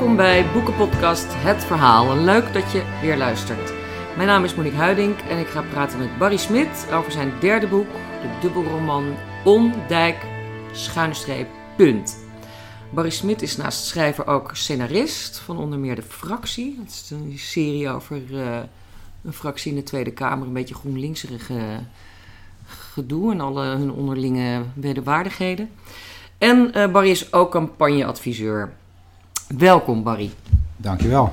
Welkom bij Boekenpodcast Het Verhaal. Leuk dat je weer luistert. Mijn naam is Monique Huiding en ik ga praten met Barry Smit over zijn derde boek, de dubbelroman Ondijk, schuine streep, punt. Barry Smit is naast schrijver ook scenarist van onder meer De Fractie. Dat is een serie over uh, een fractie in de Tweede Kamer, een beetje groenlinkserig gedoe en alle hun onderlinge wederwaardigheden. En uh, Barry is ook campagneadviseur. Welkom Barry. Dankjewel.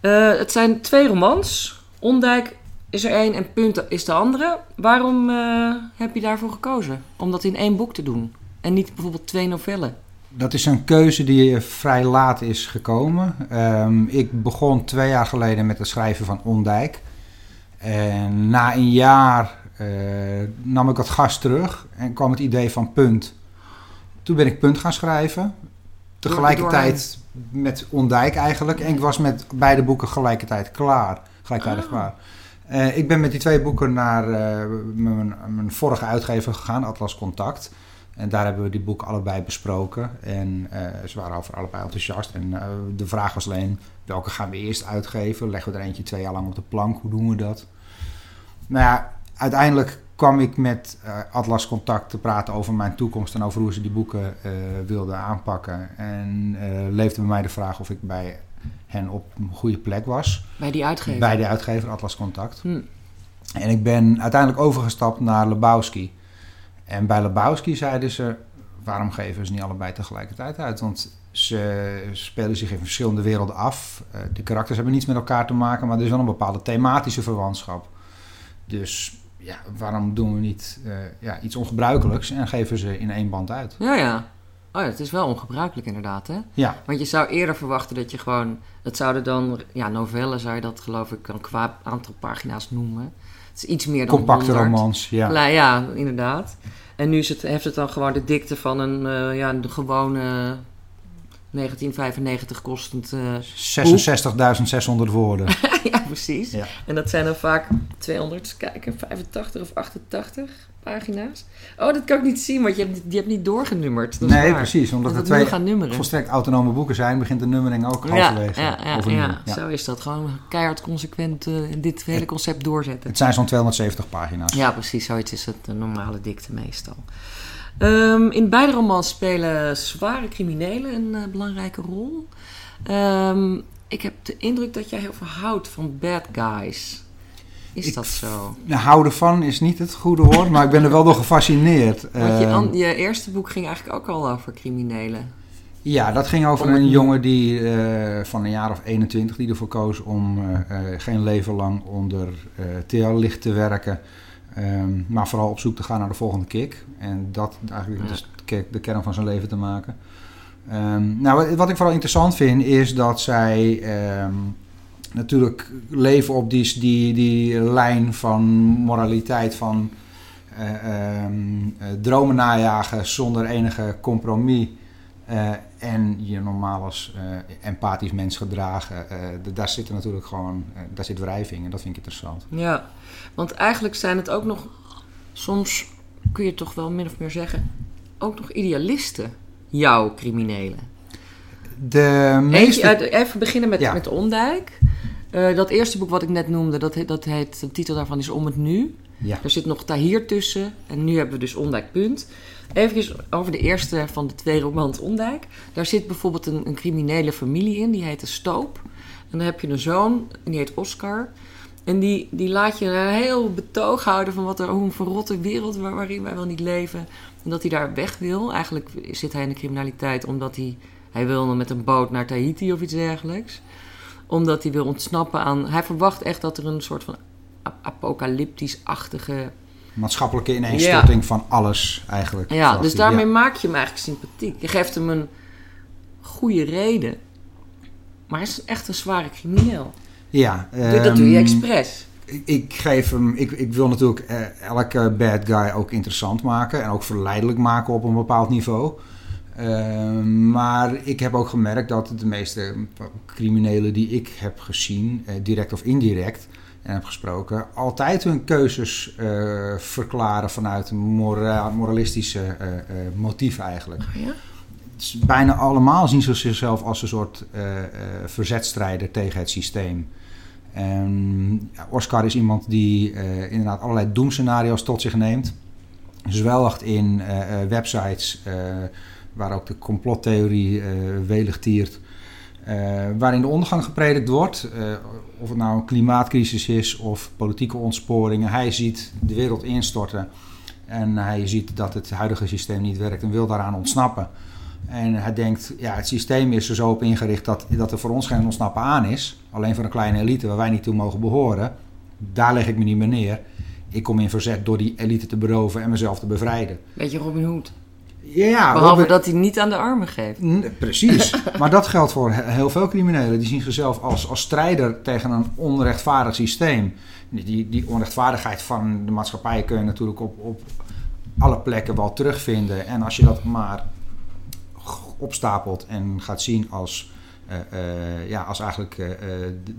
Uh, het zijn twee romans. Ondijk is er één en Punt is de andere. Waarom uh, heb je daarvoor gekozen? Om dat in één boek te doen en niet bijvoorbeeld twee novellen? Dat is een keuze die vrij laat is gekomen. Um, ik begon twee jaar geleden met het schrijven van Ondijk. En na een jaar uh, nam ik het gas terug en kwam het idee van Punt. Toen ben ik Punt gaan schrijven. Tegelijkertijd met Ondijk eigenlijk. En ik was met beide boeken gelijkertijd klaar. Gelijktijdig Ah. klaar. Uh, ik ben met die twee boeken naar uh, mijn, mijn, vorige uitgever gegaan, Atlas Contact. En daar hebben we die boeken allebei besproken. En uh, ze waren over allebei enthousiast. En de vraag was alleen, welke gaan we eerst uitgeven? Leggen we er eentje twee jaar lang op de plank? Hoe doen we dat? Nou ja, uiteindelijk kwam ik met uh, Atlas Contact te praten over mijn toekomst en over hoe ze die boeken uh, wilden aanpakken. En uh, leefde bij mij de vraag of ik bij hen op een goede plek was. Bij die uitgever? Bij die uitgever, Atlas Contact. Hm. En ik ben uiteindelijk overgestapt naar Lebowski. En bij Lebowski zeiden ze, waarom geven ze niet allebei tegelijkertijd uit? Want ze spelen zich in verschillende werelden af. de karakters hebben niets met elkaar te maken, maar er is wel een bepaalde thematische verwantschap. Dus ja, waarom doen we niet uh, ja, iets ongebruikelijks en geven ze in één band uit? Ja, ja. Oh ja, het is wel ongebruikelijk inderdaad, hè? Ja. Want je zou eerder verwachten dat je gewoon... Het zouden dan... Ja, novellen zou je dat geloof ik dan qua aantal pagina's noemen. Het is iets meer dan Compacte 100. romans, ja. Ja, ja, inderdaad. En nu is het, heeft het dan gewoon de dikte van een, uh, ja, de gewone 1995 kostend. Uh, 66.600 woorden. ja, precies. Ja. En dat zijn dan vaak 200, kijken, 85 of 88 pagina's. Oh, dat kan ik niet zien, want je hebt, je hebt niet doorgenummerd. Dat nee, precies. Omdat dat het twee gaan nummeren. volstrekt autonome boeken zijn, begint de nummering ook halverwege. Ja, ja, ja, ja, ja, zo is dat. Gewoon keihard consequent uh, dit hele concept doorzetten. Het zijn zo'n 270 pagina's. Ja, precies. Zoiets is het de normale dikte meestal. Um, in beide romans spelen zware criminelen een uh, belangrijke rol. Um, ik heb de indruk dat jij heel veel houdt van bad guys. Is ik, dat zo? Nou, houden van is niet het goede woord, maar ik ben er wel door gefascineerd. Want je, je, eerste boek ging eigenlijk ook al over criminelen. Ja, dat ging over een jongen die uh, van een jaar of 21 die ervoor koos om uh, uh, geen leven lang onder TL-licht te werken. Um, maar vooral op zoek te gaan naar de volgende kick. En dat eigenlijk ja. dus de kern van zijn leven te maken. Um, nou, wat ik vooral interessant vind is dat zij um, natuurlijk leven op die, die, die lijn van moraliteit van uh, dromen najagen zonder enige compromis. Uh, en je normaal als uh, empathisch mens gedragen. Daar zit er natuurlijk gewoon, daar zit wrijving en dat vind ik interessant. Ja, want eigenlijk zijn het ook nog, soms kun je toch wel min of meer zeggen, ook nog idealisten, jouw criminelen. De meeste... Even beginnen met, ja. met Ondijk. Uh, dat eerste boek wat ik net noemde, dat, heet, dat heet, de titel daarvan is Om het Nu. Ja. Er zit nog Tahir tussen en nu hebben we dus Ondijk Punt. Even over de eerste van de twee romans Ondijk. Daar zit bijvoorbeeld een, een criminele familie in, die heet de Stoop. En dan heb je een zoon, en die heet Oscar. En die, die laat je een heel betoog houden van wat er, hoe een verrotte wereld waar, waarin wij wel niet leven. En dat hij daar weg wil. Eigenlijk zit hij in de criminaliteit omdat hij, hij wil met een boot naar Tahiti of iets dergelijks. Omdat hij wil ontsnappen aan... Hij verwacht echt dat er een soort van apocalyptisch-achtige maatschappelijke ineenstorting ja. van alles eigenlijk. Ja, dus daarmee ja. maak je hem eigenlijk sympathiek. Je geeft hem een goede reden. Maar hij is echt een zware crimineel. Ja. Um, dat doe je expres. Ik, ik, geef hem, ik, ik wil natuurlijk uh, elke bad guy ook interessant maken. En ook verleidelijk maken op een bepaald niveau. Uh, maar ik heb ook gemerkt dat de meeste criminelen die ik heb gezien, uh, direct of indirect, en heb gesproken, altijd hun keuzes uh, verklaren vanuit mora moralistische motieven eigenlijk. Oh ja? bijna allemaal zien ze zichzelf als een soort verzetstrijder tegen het systeem. Ja, Oscar is iemand die inderdaad allerlei doemscenario's tot zich neemt. Zwelgt in websites waar ook de complottheorie welig tiert. waarin de ondergang gepredikt wordt, of het nou een klimaatcrisis is of politieke ontsporingen. Hij ziet de wereld instorten en hij ziet dat het huidige systeem niet werkt en wil daaraan ontsnappen. En hij denkt, ja, het systeem is er zo op ingericht dat, dat er voor ons geen ontsnappen aan is. Alleen voor een kleine elite waar wij niet toe mogen behoren. Daar leg ik me niet meer neer. Ik kom in verzet door die elite te beroven en mezelf te bevrijden. Beetje Robin Hood. Ja, Behalve dat hij niet aan de armen geeft. Precies. maar dat geldt voor heel veel criminelen. Die zien zichzelf als, als strijder tegen een onrechtvaardig systeem. Die, die onrechtvaardigheid van de maatschappij kun je natuurlijk op, op alle plekken wel terugvinden. En als je dat maar opstapelt en gaat zien als, uh, uh, ja, als eigenlijk uh,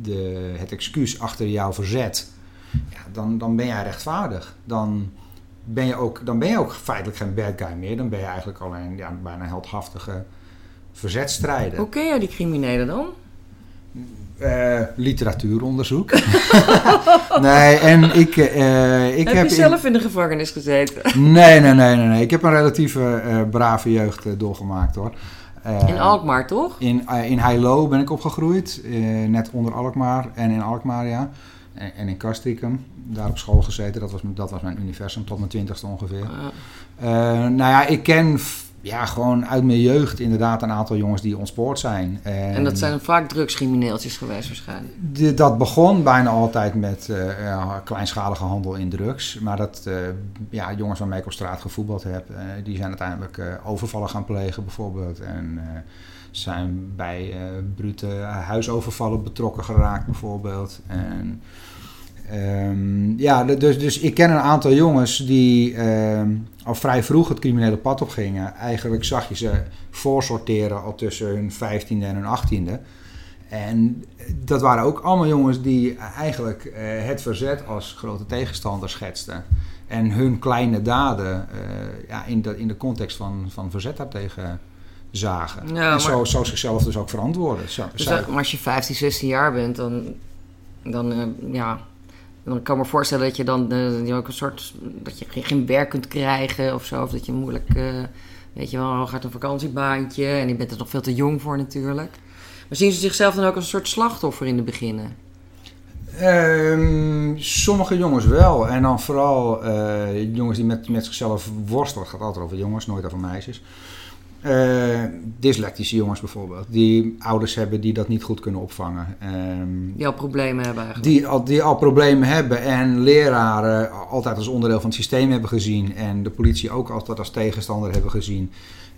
de, het excuus achter jouw verzet, ja, dan, dan ben jij rechtvaardig. Dan ben, je ook, dan ben je ook feitelijk geen bad guy meer. Dan ben je eigenlijk alleen ja, bijna heldhaftige verzetstrijder. Hoe ken jij die criminelen dan? Uh, literatuuronderzoek. nee, en ik, uh, ik heb, heb je zelf in de gevangenis gezeten? nee, nee, nee, nee, nee. Ik heb een relatieve uh, brave jeugd doorgemaakt hoor. in Alkmaar toch? In, in Heilo ben ik opgegroeid, net onder Alkmaar en in Alkmaar ja. En, en in Castricum, daar op school gezeten. Dat was, dat was mijn universum tot mijn twintigste ongeveer. nou ja, ik ken ja, gewoon uit mijn jeugd inderdaad een aantal jongens die ontspoord zijn. En, en dat zijn vaak drugscrimineeltjes geweest waarschijnlijk? De, dat begon bijna altijd met uh, kleinschalige handel in drugs. Maar dat, uh, ja, jongens waarmee ik op straat gevoetbald heb, die zijn uiteindelijk overvallen gaan plegen bijvoorbeeld. En zijn bij brute huisovervallen betrokken geraakt bijvoorbeeld. En Um, ja, dus, dus ik ken een aantal jongens die um, al vrij vroeg het criminele pad op gingen. Eigenlijk zag je ze voorsorteren al tussen hun 15e en hun 18e. En dat waren ook allemaal jongens die eigenlijk uh, het verzet als grote tegenstander schetsten. En hun kleine daden uh, ja, in, de, in de context van, van verzet daartegen zagen. Ja, en maar, zo, zo zichzelf dus ook verantwoorden. Zo, dus dat, maar als je 15, 16 jaar bent, dan, dan uh, ja, dan kan ik me voorstellen dat je dan uh, ook een soort. dat je geen werk kunt krijgen of zo. Of dat je moeilijk. Uh, weet je wel, gaat een vakantiebaantje. En je bent er nog veel te jong voor natuurlijk. Maar zien ze zichzelf dan ook als een soort slachtoffer in de beginnen? Um, sommige jongens wel. En dan vooral uh, jongens die met, met zichzelf worstelen. Het gaat altijd over jongens, nooit over meisjes. Uh, dyslectische jongens bijvoorbeeld, die ouders hebben die dat niet goed kunnen opvangen. Um, die al problemen hebben eigenlijk. Die al, die al problemen hebben en leraren altijd als onderdeel van het systeem hebben gezien. En de politie ook altijd als tegenstander hebben gezien.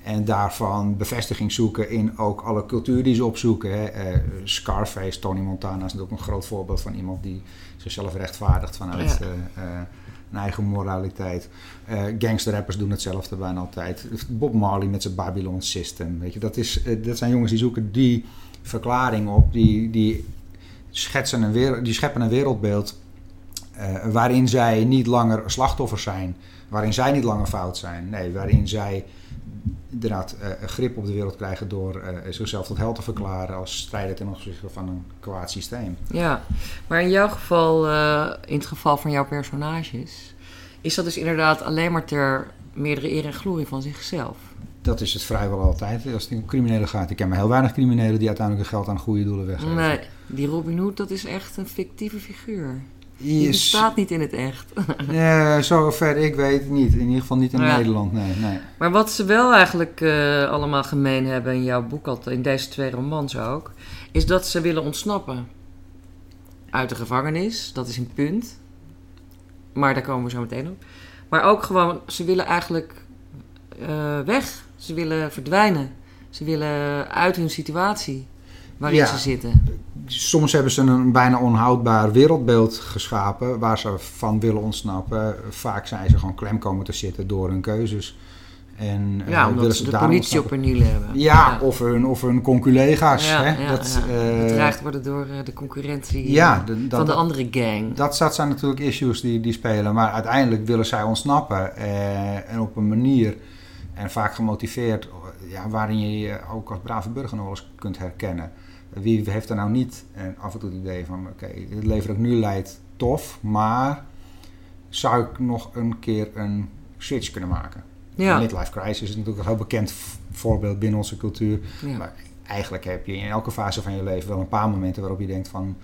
En daarvan bevestiging zoeken in ook alle cultuur die ze opzoeken. Hè. Uh, Scarface, Tony Montana is natuurlijk een groot voorbeeld van iemand die zichzelf rechtvaardigt vanuit... Ja. Uh, een eigen moraliteit. Uh, gangsterrappers doen hetzelfde bijna altijd. Bob Marley met zijn Babylon System. Weet je, dat, is, uh, dat zijn jongens die zoeken die verklaring op, die, die, schetsen een wereld, die scheppen een wereldbeeld uh, waarin zij niet langer slachtoffers zijn, waarin zij niet langer fout zijn. Nee, waarin zij inderdaad uh, grip op de wereld krijgen door uh, zichzelf tot held te verklaren als strijder ten opzichte van een kwaad systeem. Ja, maar in jouw geval, uh, in het geval van jouw personages, is dat dus inderdaad alleen maar ter meerdere eer en glorie van zichzelf? Dat is het vrijwel altijd. Als het om criminelen gaat. Ik ken maar heel weinig criminelen die uiteindelijk hun geld aan goede doelen weggeven. Nee, die Robin Hood, dat is echt een fictieve figuur. Die bestaat niet in het echt. ja, zover ik weet niet. In ieder geval niet in ja. Nederland, nee, nee. Maar wat ze wel eigenlijk uh, allemaal gemeen hebben in jouw boek, in deze twee romans ook, is dat ze willen ontsnappen uit de gevangenis. Dat is een punt. Maar daar komen we zo meteen op. Maar ook gewoon, ze willen eigenlijk uh, weg. Ze willen verdwijnen. Ze willen uit hun situatie waarin ja. ze zitten soms hebben ze een bijna onhoudbaar wereldbeeld geschapen waar ze van willen ontsnappen. Vaak zijn ze gewoon klem komen te zitten door hun keuzes. En, ja, uh, omdat ze de politie op hun hielen hebben. Ja, ja, Of, hun, of hun conculega's. Ja, hè? Ja, dat. Bedreigd worden door uh, de concurrentie ja, de, dat, van de andere gang. Dat, dat zijn natuurlijk issues die, die spelen. Maar uiteindelijk willen zij ontsnappen. Uh, en op een manier, en vaak gemotiveerd ja, waarin je je ook als brave burger nog wel eens kunt herkennen. Wie heeft er nou niet en af en toe het idee van: oké, het leven dat ik nu leid, tof, maar zou ik nog een keer een switch kunnen maken? Ja. Midlife crisis is natuurlijk een heel bekend voorbeeld binnen onze cultuur. Ja. Maar eigenlijk heb je in elke fase van je leven wel een paar momenten waarop je denkt van...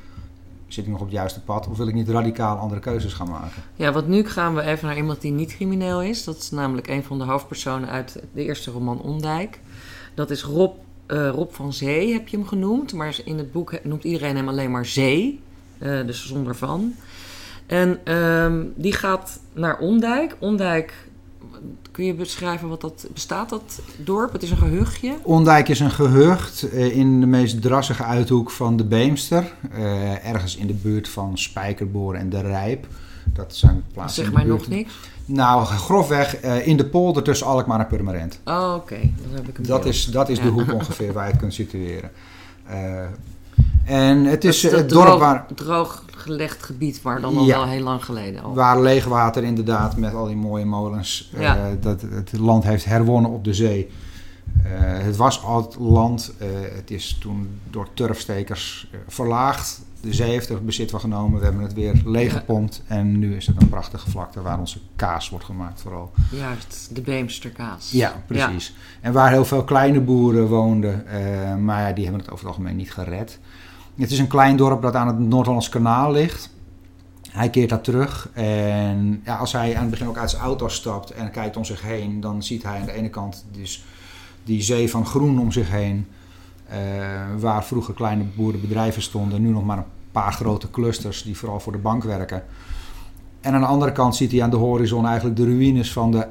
Zit ik nog op het juiste pad of wil ik niet radicaal andere keuzes gaan maken? Ja, want nu gaan we even naar iemand die niet crimineel is. Dat is namelijk een van de hoofdpersonen uit de eerste roman Ondijk. Dat is Rob, eh, Rob van Zee, heb je hem genoemd. Maar in het boek noemt iedereen hem alleen maar Zee. eh, dus zonder van. En ehm, die gaat naar Ondijk. Ondijk, kun je beschrijven wat dat bestaat, dat dorp? Het is een gehuchtje. Ondijk is een gehucht eh, in de meest drassige uithoek van de Beemster. eh, ergens in de buurt van Spijkerboor en De Rijp. Dat zijn plaatsen Zeg maar nog niks. Nou, grofweg eh, in de polder tussen Alkmaar en Purmerend. Oh, oké. Dan heb ik Dat is, dat is de hoek ongeveer waar je het kunt situeren. En het is Dat eh, het dorp droog, waar, drooggelegd gebied, maar dan al Ja. wel heel lang geleden al. waar leegwater inderdaad met al die mooie molens eh, Ja. dat het land heeft herwonnen op de zee. Eh, het was altijd land. het is toen door turfstekers verlaagd. De zee heeft er bezit van genomen. We hebben het weer leeggepompt. En nu is het een prachtige vlakte waar onze kaas wordt gemaakt vooral. Juist, de Beemsterkaas. Ja, precies. En waar heel veel kleine boeren woonden. maar ja, die hebben het over het algemeen niet gered. Het is een klein dorp dat aan het Noord-Hollands kanaal ligt. Hij keert daar terug. En ja, als hij aan het begin ook uit zijn auto stapt en kijkt om zich heen, dan ziet hij aan de ene kant dus die zee van groen om zich heen. eh, waar vroeger kleine boerenbedrijven stonden, nu nog maar een paar grote clusters die vooral voor de bank werken. En aan de andere kant ziet hij aan de horizon eigenlijk de ruïnes van de,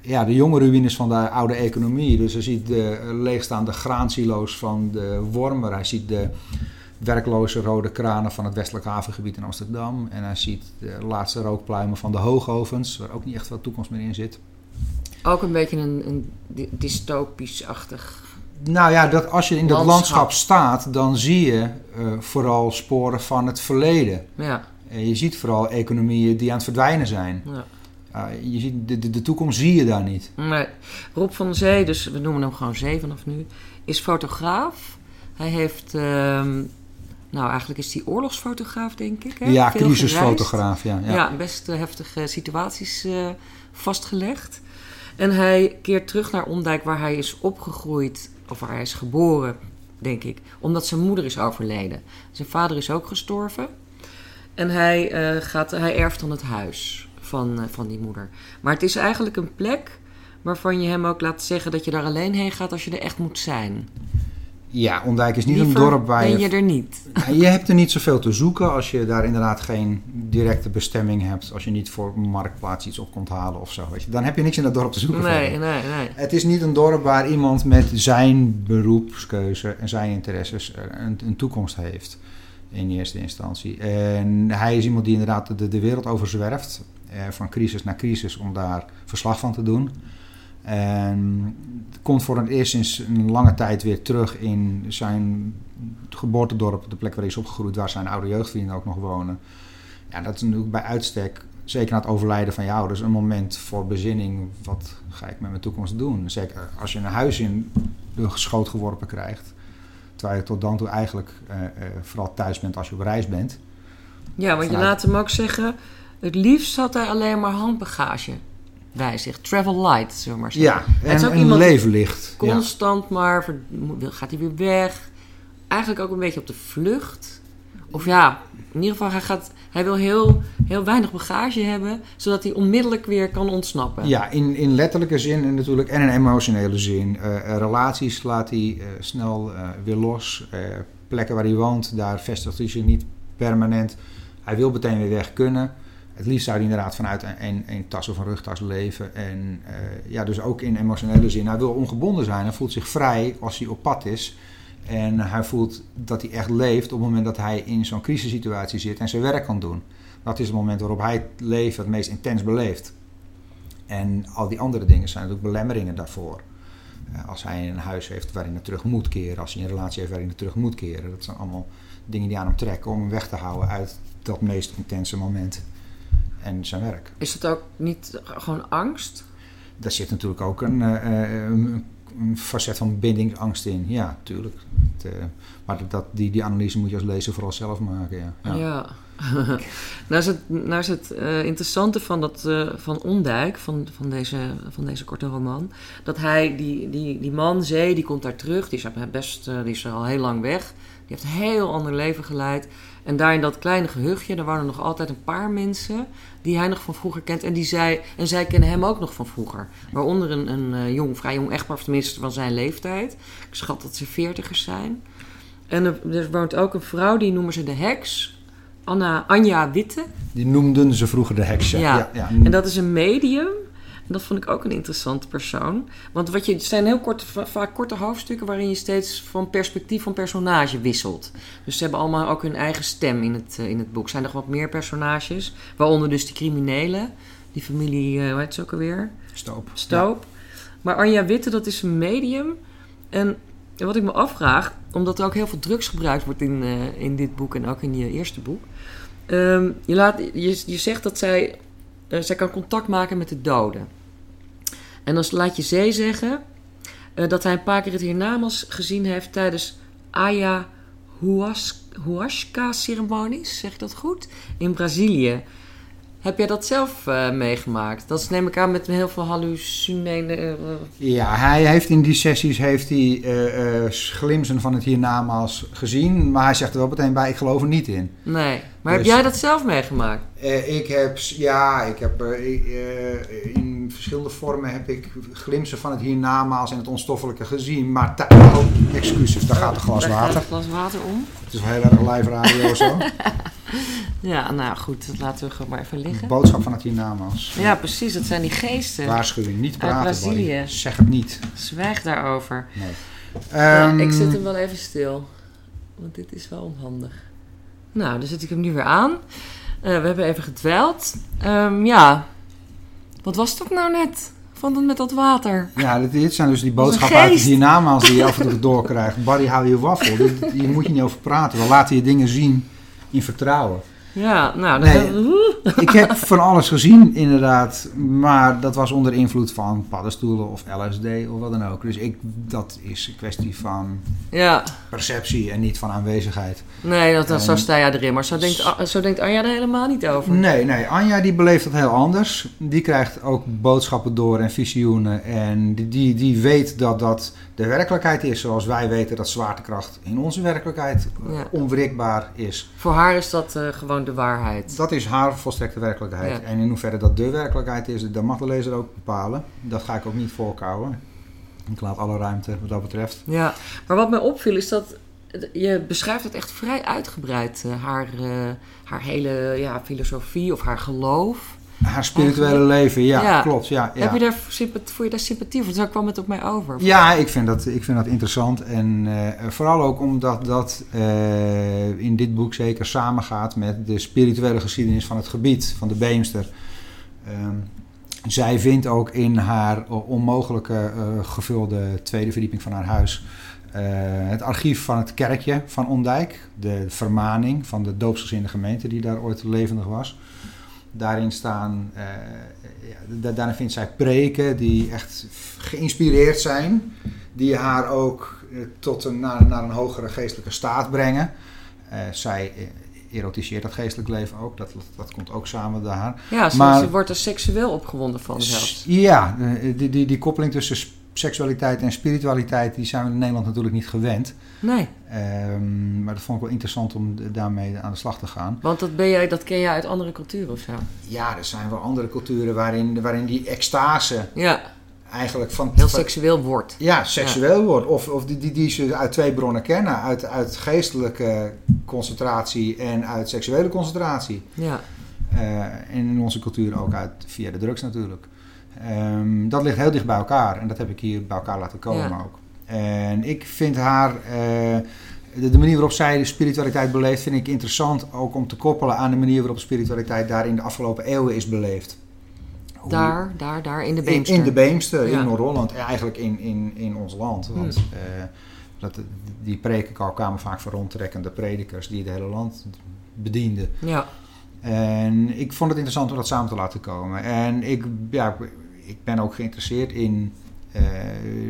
ja, de jonge ruïnes van de oude economie. Dus hij ziet de leegstaande graansilo's van de Wormer. Hij ziet de werkloze rode kranen van het westelijk havengebied in Amsterdam. En hij ziet de laatste rookpluimen van de hoogovens, waar ook niet echt veel toekomst meer in zit. Ook een beetje een, een dy- dystopisch-achtig. Nou ja, dat als je in dat Landschap. landschap staat, dan zie je eh, vooral sporen van het verleden. Ja, En je ziet vooral economieën die aan het verdwijnen zijn. ja. Je ziet, de, de, de toekomst zie je daar niet. Nee. Rob van Zee, dus we noemen hem gewoon Zee vanaf nu, is fotograaf. Hij heeft, ehm, nou eigenlijk is hij oorlogsfotograaf, denk ik. Hè? Ja, Veel crisisfotograaf. Ja, ja. Ja, best eh, heftige situaties eh, vastgelegd. En hij keert terug naar Ondijk, waar hij is opgegroeid, of waar hij is geboren, denk ik, omdat zijn moeder is overleden. Zijn vader is ook gestorven. En hij, eh, gaat, hij erft dan het huis van, van die moeder. Maar het is eigenlijk een plek waarvan je hem ook laat zeggen dat je daar alleen heen gaat als je er echt moet zijn. Ja, Ondijk is niet Liever een dorp waar ben je... je er niet. Ja, je hebt er niet zoveel te zoeken als je daar inderdaad geen directe bestemming hebt. Als je niet voor Marktplaats iets op komt halen of zo. Weet je. Dan heb je niks in dat dorp te zoeken. Nee, nee, nee. Het is niet een dorp waar iemand met zijn beroepskeuze en zijn interesses een, een toekomst heeft. In eerste instantie. En hij is iemand die inderdaad de, de wereld overzwerft. eh, van crisis naar crisis om daar verslag van te doen. En komt voor het eerst sinds een lange tijd weer terug in zijn geboortedorp. De plek waar hij is opgegroeid, waar zijn oude jeugdvrienden ook nog wonen. Ja, dat is natuurlijk bij uitstek, zeker na het overlijden van je ouders, een moment voor bezinning. Wat ga ik met mijn toekomst doen? Zeker als je een huis in de schoot geworpen krijgt. Terwijl je tot dan toe eigenlijk eh, eh, vooral thuis bent als je op reis bent. Ja, want je laat hem ook zeggen, het liefst had hij alleen maar handbagage bij zich. Travel light, zullen we maar zeggen. Ja, Het is en ook. Ja. Constant maar, ver- gaat hij weer weg. Eigenlijk ook een beetje op de vlucht. Of ja, in ieder geval, hij, gaat, hij wil heel, heel weinig bagage hebben, zodat hij onmiddellijk weer kan ontsnappen. Ja, in, in letterlijke zin en natuurlijk en in emotionele zin. Eh, eh, relaties laat hij eh, snel weer los. Plekken waar hij woont, daar vestigt hij zich niet permanent. Hij wil meteen weer weg kunnen. Het liefst zou hij inderdaad vanuit een, een, tas of een rugtas leven. En eh, ja, dus ook in emotionele zin. Hij wil ongebonden zijn. Hij voelt zich vrij als hij op pad is. En hij voelt dat hij echt leeft op het moment dat hij in zo'n crisissituatie zit en zijn werk kan doen. Dat is het moment waarop hij het leven het meest intens beleeft. En al die andere dingen zijn natuurlijk belemmeringen daarvoor. Eh, als hij een huis heeft waarin hij terug moet keren, als hij een relatie heeft waarin hij terug moet keren. Dat zijn allemaal dingen die aan hem trekken om hem weg te houden uit dat meest intense moment en zijn werk. Is het ook niet gewoon angst? Daar zit natuurlijk ook een, eh, eh, een een facet van bindingsangst in. Ja, tuurlijk. Het, uh, maar dat, die, die analyse moet je als lezer vooral zelf maken. Ja. ja. ja. nou is het, nou is het uh, interessante van, dat, uh, van Ondijk, van, van, deze, van deze korte roman, dat hij, die, die, die man, Zee, die komt daar terug, die is, best, uh, die is er al heel lang weg, die heeft een heel ander leven geleid. En daar in dat kleine gehuchtje, daar waren nog altijd een paar mensen die hij nog van vroeger kent. En, die zij, en zij kennen hem ook nog van vroeger. Waaronder een, een jong, vrij jong echtpaar, of tenminste van zijn leeftijd. Ik schat dat ze veertigers zijn. En er, er woont ook een vrouw, die noemen ze de heks. Anna, Anja Witte. Die noemden ze vroeger de heks. Ja. Ja. ja, En dat is een medium. En dat vond ik ook een interessante persoon. Want wat je, het zijn heel kort, vaak korte hoofdstukken waarin je steeds van perspectief van personage wisselt. Dus ze hebben allemaal ook hun eigen stem in het, in het boek. Er zijn nog wat meer personages, waaronder dus die criminelen. Die familie, uh, hoe heet ze ook alweer? Stoop. Stoop. Ja. Maar Anja Witte, dat is een medium. En wat ik me afvraag, omdat er ook heel veel drugs gebruikt wordt in, uh, in dit boek en ook in je eerste boek. Um, je, laat, je, je zegt dat zij, uh, zij kan contact maken met de doden. En dan laat je Zee zeggen uh, dat hij een paar keer het hiernamaals gezien heeft tijdens ayahuasca-ceremonies, zeg ik dat goed? In Brazilië. Heb jij dat zelf uh, meegemaakt? Dat is neem ik aan met heel veel hallucineren. Uh, ja, hij heeft in die sessies heeft hij uh, glimsen van het hiernamaals gezien. Maar hij zegt er wel meteen bij, ik geloof er niet in. Nee, maar dus, heb jij dat zelf meegemaakt? ik heb, ja, ik heb in verschillende vormen heb ik glimsen van het hiernamaals en het onstoffelijke gezien. Maar oh, excuses, daar gaat een glas daar water. Gaat een glas water om. Het is wel heel erg live radio zo. Ja, nou goed, dat laten we gewoon maar even liggen. Boodschap van het hiernamaals. Ja, precies, dat zijn die geesten. Waarschuwing, niet praten. Uit Brazilië. Zeg het niet. Zwijg daarover. Nee. Ja, Um, ik zet hem wel even stil, want dit is wel onhandig. Nou, dan zet ik hem nu weer aan. Uh, we hebben even gedweld. Um, ja, wat was dat nou net? Van dat met dat water. Ja, dit, dit zijn dus die boodschappen uit geest. hiernamaals die je af en toe doorkrijgt. Barry, hou je waffel. Dit- Hier moet je niet over praten. We laten je dingen zien in vertrouwen. Ja, nou, Nee. Ik heb van alles gezien, inderdaad. Maar dat was onder invloed van paddenstoelen of LSD of wat dan ook. Dus ik, dat is een kwestie van ja. perceptie en niet van aanwezigheid. Nee, dat, dat, zo sta jij erin. Maar zo denkt, zo denkt Anja er helemaal niet over. Nee, nee. Anja die beleeft dat heel anders. Die krijgt ook boodschappen door en visioenen. En die, die weet dat dat de werkelijkheid is zoals wij weten dat zwaartekracht in onze werkelijkheid eh, Ja. onwrikbaar is. Voor haar is dat eh, gewoon de waarheid. Dat is haar volstrekte werkelijkheid. Ja. En in hoeverre dat de werkelijkheid is, dat mag de lezer ook bepalen. Dat ga ik ook niet voorkouwen. Ik laat alle ruimte wat dat betreft. Ja, maar wat mij opviel is dat je beschrijft het echt vrij uitgebreid. eh, haar, eh, haar hele ja, filosofie of haar geloof. Haar spirituele leven, ja, Ja. klopt. Ja, ja. Heb je daar sympathie, voel je daar sympathie voor? Zo kwam het op mij over. Ja, ik vind dat, ik vind dat interessant. En eh, vooral ook omdat dat eh, in dit boek zeker samengaat met de spirituele geschiedenis van het gebied, van de Beemster. Ehm, zij vindt ook in haar onmogelijke eh, gevulde tweede verdieping van haar huis het archief van het kerkje van Ondijk. De vermaning van de doopsgezinde gemeente die daar ooit levendig was. Daarin staan, eh, ja, da- daarin vindt zij preken die echt geïnspireerd zijn. Die haar ook eh, tot een, naar, naar een hogere geestelijke staat brengen. Eh, zij erotiseert dat geestelijk leven ook. Dat, dat komt ook samen daar. Ja, ze, Maar- ze wordt er seksueel opgewonden van zelfs. Ja, die, die, die koppeling tussen seksualiteit en spiritualiteit... die zijn we in Nederland natuurlijk niet gewend. Nee, Ehm, maar dat vond ik wel interessant om daarmee aan de slag te gaan. want dat, ben jij, dat ken jij uit andere culturen of zo. Ja, er zijn wel andere culturen waarin, waarin die extase Ja, eigenlijk van... heel van- seksueel wordt. Ja, seksueel wordt. Of, of die, die, die ze uit twee bronnen kennen. Uit, uit geestelijke concentratie en uit seksuele concentratie. Ja, Eh, en in onze cultuur ook uit via de drugs natuurlijk. Ehm, dat ligt heel dicht bij elkaar. En dat heb ik hier bij elkaar laten komen Ja. ook. En ik vind haar... eh, de, de manier waarop zij de spiritualiteit beleeft... vind ik interessant ook om te koppelen aan de manier waarop spiritualiteit daar in de afgelopen eeuwen is beleefd. Hoe- daar, daar, daar, in de Beemster. in de Beemster, Ja. in Noord-Holland, en eigenlijk in, in, in ons land. Want Hmm. eh, dat, die preken kwamen vaak van rondtrekkende predikers die het hele land bedienden. Ja, En ik vond het interessant om dat samen te laten komen. En ik, ja, ik ben ook geïnteresseerd in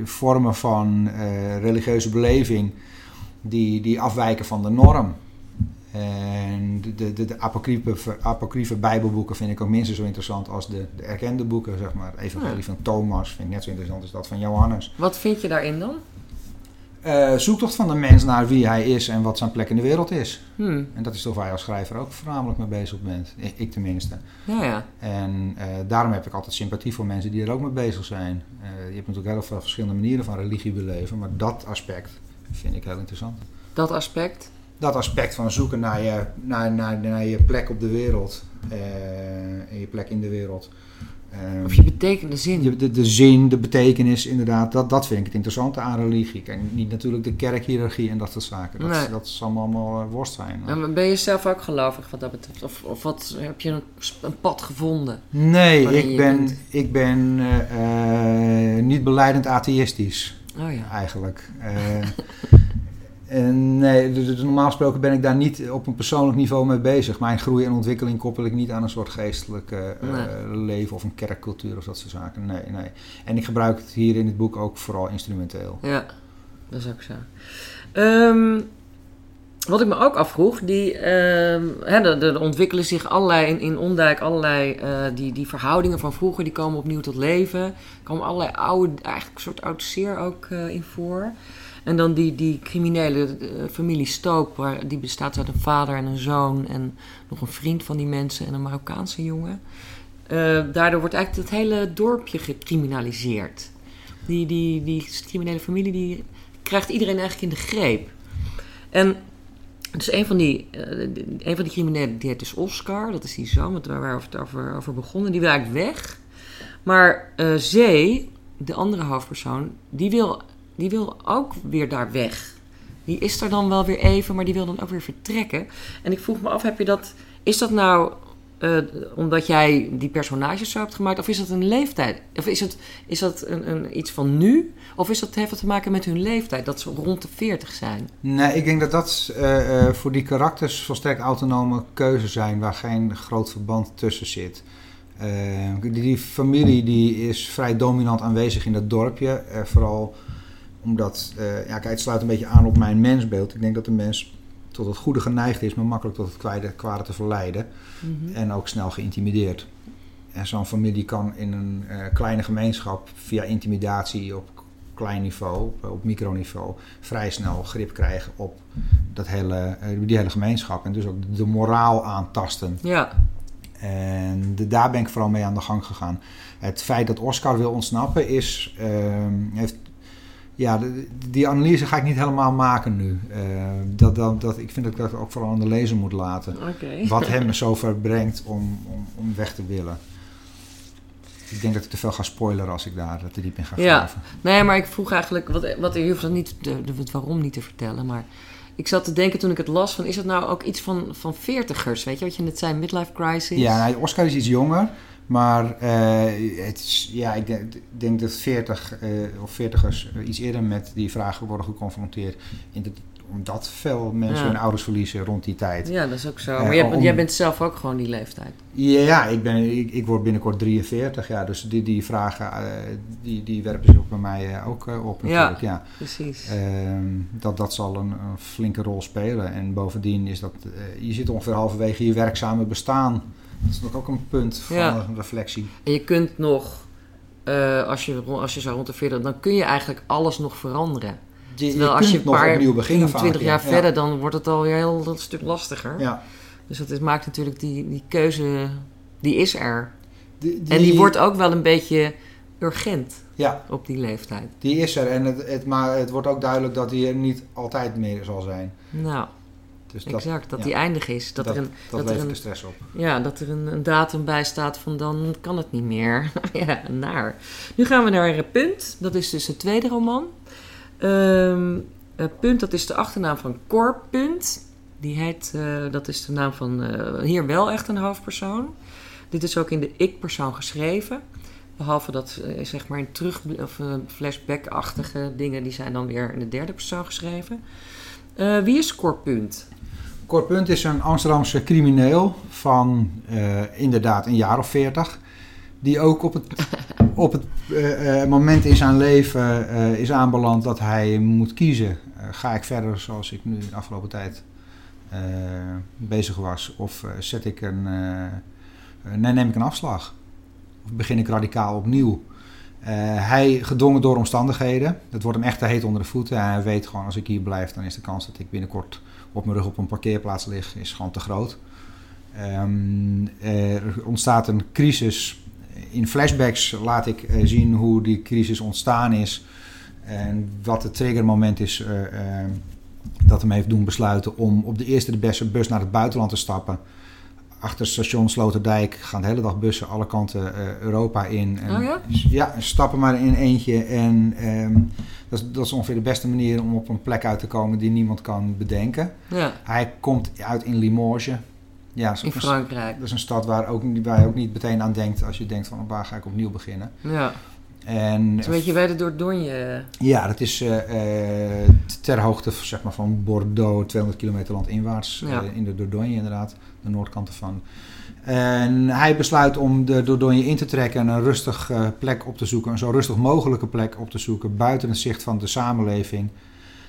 vormen van religieuze beleving die, die afwijken van de norm. En de, de, de apocryfe, apocryfe bijbelboeken vind ik ook minstens zo interessant als de, de erkende boeken, zeg maar. Evangelie van Thomas vind ik net zo interessant als dat van Johannes. Wat vind je daarin dan? Uh, zoektocht van de mens naar wie hij is en wat zijn plek in de wereld is. Hmm. En dat is toch waar je als schrijver ook voornamelijk mee bezig bent. Ik, tenminste. Ja, ja. En uh, daarom heb ik altijd sympathie voor mensen die er ook mee bezig zijn. Uh, je hebt natuurlijk heel veel verschillende manieren van religie beleven, maar dat aspect vind ik heel interessant. Dat aspect? Dat aspect van zoeken naar je, naar, naar, naar je plek op de wereld en je plek in de wereld. Um, of je betekende zin. De, de, zin, de betekenis, inderdaad. Dat, dat vind ik het interessante aan religie. Kijk, niet natuurlijk de kerkhierarchie en dat soort zaken. Dat, nee. dat zal allemaal uh, worst zijn. En ben je zelf ook gelovig wat dat betreft? Of, of wat, heb je een, een pad gevonden? Nee, ik ben, ik ben uh, uh, niet beleidend atheïstisch. Oh ja. Eigenlijk. En nee, dus normaal gesproken ben ik daar niet op een persoonlijk niveau mee bezig. Mijn groei en ontwikkeling koppel ik niet aan een soort geestelijk uh, nee. leven of een kerkcultuur of dat soort zaken. Nee, nee. En ik gebruik het hier in het boek ook vooral instrumenteel. Ja, dat is ook zo. Um, wat ik me ook afvroeg, die, uh, hè, er, er, ontwikkelen zich allerlei in, in Ondijk allerlei uh, die, die verhoudingen van vroeger, die komen opnieuw tot leven. Er komen allerlei oude, eigenlijk een soort oud zeer ook in voor. En dan die, die criminele uh, familie Stoop, waar, die bestaat uit een vader en een zoon en nog een vriend van die mensen en een Marokkaanse jongen. Uh, daardoor wordt eigenlijk het hele dorpje gecriminaliseerd. Die, die, die criminele familie die krijgt iedereen eigenlijk in de greep. En dus een van die, uh, een van die criminelen, die heet dus Oscar, dat is die zoon, waar we het over, over begonnen, die wil weg. Maar Zee, de andere hoofdpersoon, die wil die wil ook weer daar weg. Die is er dan wel weer even, maar die wil dan ook weer vertrekken. En ik vroeg me af, heb je dat, is dat nou uh, omdat jij die personages zo hebt gemaakt? Of is dat een leeftijd? Of is, het, is dat een, een, iets van nu? Of is dat, heeft dat te maken met hun leeftijd, dat ze rond de 40 zijn? Nee, ik denk dat dat uh, uh, voor die karakters volstrekt autonome keuzes zijn... waar geen groot verband tussen zit. die, die, familie die is vrij dominant aanwezig in dat dorpje. vooral omdat, uh, ja, kijk, het sluit een beetje aan op mijn mensbeeld. Ik denk dat de mens tot het goede geneigd is, maar makkelijk tot het kwade, kwade te verleiden. Mm -hmm. En ook snel geïntimideerd. En zo'n familie kan in een uh, kleine gemeenschap via intimidatie op klein niveau, op, op microniveau, vrij snel grip krijgen op dat hele, uh, die hele gemeenschap. En dus ook de moraal aantasten. Ja. En de, daar ben ik vooral mee aan de gang gegaan. Het feit dat Oscar wil ontsnappen is, heeft ja, de, die analyse ga ik niet helemaal maken nu. Uh, dat, dat, dat, ik vind dat ik dat ook vooral aan de lezer moet laten. Okay. Wat hem zover brengt om, om, om weg te willen. Ik denk dat ik te veel ga spoileren als ik daar te diep in ga ja. graven. Nee, maar ik vroeg eigenlijk, wat, wat je hoeft dat niet, de, de, het waarom niet te vertellen, maar ik zat te denken toen ik het las van, is het nou ook iets van, van veertigers, weet je, wat je net zei, midlife crisis? Ja, nou, Oscar is iets jonger. Maar uh, het is, ja, ik denk, denk dat 40 uh, of 40ers iets eerder met die vragen worden geconfronteerd. In de, omdat veel mensen Ja. hun ouders verliezen rond die tijd. Ja, dat is ook zo. Eh, Maar jij, want om- jij bent zelf ook gewoon die leeftijd. Ja, ja ik, ben, ik, ik word binnenkort 43, ja, dus die, die vragen eh, die, die werpen zich bij mij eh, ook eh, op natuurlijk. Ja. Precies. Ehm, dat, dat zal een, een flinke rol spelen. En bovendien is dat, eh, je zit ongeveer halverwege je werkzame bestaan. Dat is nog ook een punt van Ja. een reflectie. En je kunt nog, eh, als, je, als je zo rond de 40, dan kun je eigenlijk alles nog veranderen. Je, Terwijl als je een paar, opnieuw beginnen 10, 20 vaak, jaar ja. verder, dan wordt het al heel een stuk lastiger. Ja. Dus dat is, maakt natuurlijk die, die keuze, die is er. Die, En die wordt ook wel een beetje urgent Ja, op die leeftijd. die is er. En het, het, maar het wordt ook duidelijk dat die er niet altijd meer zal zijn. Nou, Dus dat, exact. Dat ja, die eindig is. Dat, dat, er, een, dat dat er een- de stress op. ja, dat er een, een datum bij staat van dan kan het niet meer. ja, naar. Nu gaan we naar Punt. Dat is dus de tweede roman. Ehm, eh, Punt, dat is de achternaam van Cor Punt. Die heet, eh, dat is de naam van eh, hier wel echt een hoofdpersoon. Dit is ook in de ik-persoon geschreven. Behalve dat, eh, zeg maar, in terug- of flashback-achtige dingen, die zijn dan weer in de derde persoon geschreven. Wie is Cor Cor Punt is een Amsterdamse crimineel van eh, inderdaad een jaar of veertig. Die ook op het, op het eh, eh, moment in zijn leven is aanbeland dat hij moet kiezen. Ga ik verder zoals ik nu de afgelopen tijd bezig was? Of zet ik een, nee, neem ik een afslag? Of begin ik radicaal opnieuw? Eh, hij gedwongen door omstandigheden. Het wordt hem echt te heet onder de voeten. En hij weet gewoon, als ik hier blijf, dan is de kans dat ik binnenkort op mijn rug op een parkeerplaats lig, is gewoon te groot. Ehm, er ontstaat een crisis. In flashbacks laat ik eh, zien hoe die crisis ontstaan is. En wat het triggermoment is eh, eh, dat hem heeft doen besluiten om op de eerste de beste bus naar het buitenland te stappen. Achter station Sloterdijk gaan de hele dag bussen alle kanten eh, Europa in. En, Oh ja? Ja, stappen maar in eentje. En ehm, dat, is, dat is ongeveer de beste manier om op een plek uit te komen die niemand kan bedenken. Ja, Hij komt uit in Limoges. Ja, in een, Frankrijk. dat is een stad waar, ook, waar je ook niet meteen aan denkt als je denkt van waar ga ik opnieuw beginnen. Ja, En het is een beetje bij de Dordogne. ja, dat is eh, eh, ter hoogte zeg maar, van Bordeaux, 200 kilometer landinwaarts Ja. eh, in de Dordogne inderdaad, de noordkant ervan. En hij besluit om de Dordogne in te trekken en een rustig eh, plek op te zoeken, een zo rustig mogelijke plek op te zoeken, buiten het zicht van de samenleving.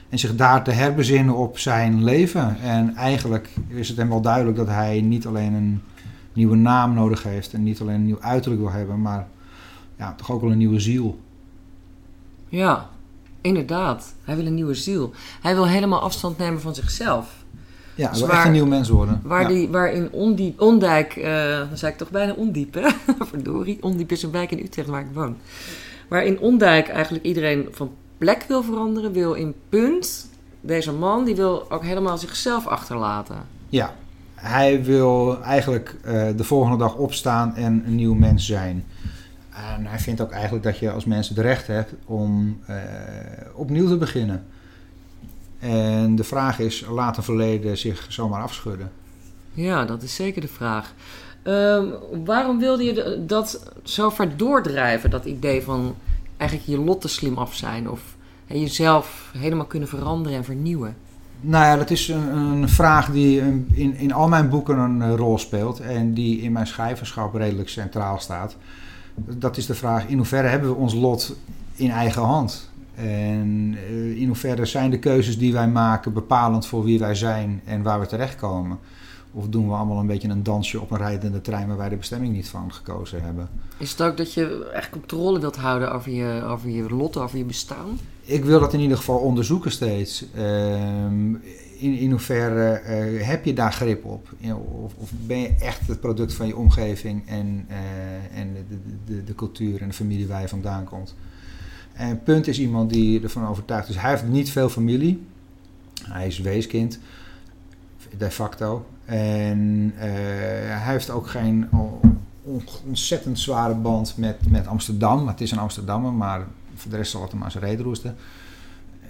En zich daar te herbezinnen op zijn leven. En eigenlijk is het hem wel duidelijk dat hij niet alleen een nieuwe naam nodig heeft en niet alleen een nieuw uiterlijk wil hebben, maar ja, toch ook wel een nieuwe ziel. Ja, inderdaad. Hij wil een nieuwe ziel. Hij wil helemaal afstand nemen van zichzelf. Ja, hij Dus wil waar- echt een nieuw mens worden. Waar, ja. die, waar in Ondiep, Ondijk, eh, dan zei ik toch bijna Ondiep, hè? Verdorie. Ondiep is een wijk in Utrecht waar ik woon. Waar in Ondijk eigenlijk iedereen van plek wil veranderen, wil in punt. Deze man, die wil ook helemaal zichzelf achterlaten. Ja, hij wil eigenlijk eh, de volgende dag opstaan en een nieuw mens zijn. En hij vindt ook eigenlijk dat je als mens het recht hebt om eh, opnieuw te beginnen. En de vraag is, laat een verleden zich zomaar afschudden? Ja, dat is zeker de vraag. Ehm, waarom wilde je dat zo ver doordrijven, dat idee van eigenlijk je lot te slim af zijn? Of jezelf helemaal kunnen veranderen en vernieuwen? Nou ja, dat is een, een vraag die in, in, al mijn boeken een rol speelt en die in mijn schrijverschap redelijk centraal staat. Dat is de vraag, in hoeverre hebben we ons lot in eigen hand? En eh, in hoeverre zijn de keuzes die wij maken bepalend voor wie wij zijn en waar we terechtkomen? Of doen we allemaal een beetje een dansje op een rijdende trein waar wij de bestemming niet van gekozen hebben? Is het ook dat je echt controle wilt houden over je, over je lot, over je bestaan? Ik wil dat in ieder geval onderzoeken steeds. Ehm, in, in hoeverre eh, heb je daar grip op? Of, of ben je echt het product van je omgeving en, eh, en de, de, de, de cultuur en de familie waar je vandaan komt? En Punt is iemand die ervan overtuigd is. Hij heeft niet veel familie. Hij is weeskind, de facto. En eh, hij heeft ook geen on- on- ontzettend zware band met, met Amsterdam. Het is een Amsterdammer, maar voor de rest zal het hem aan zijn reden roesten.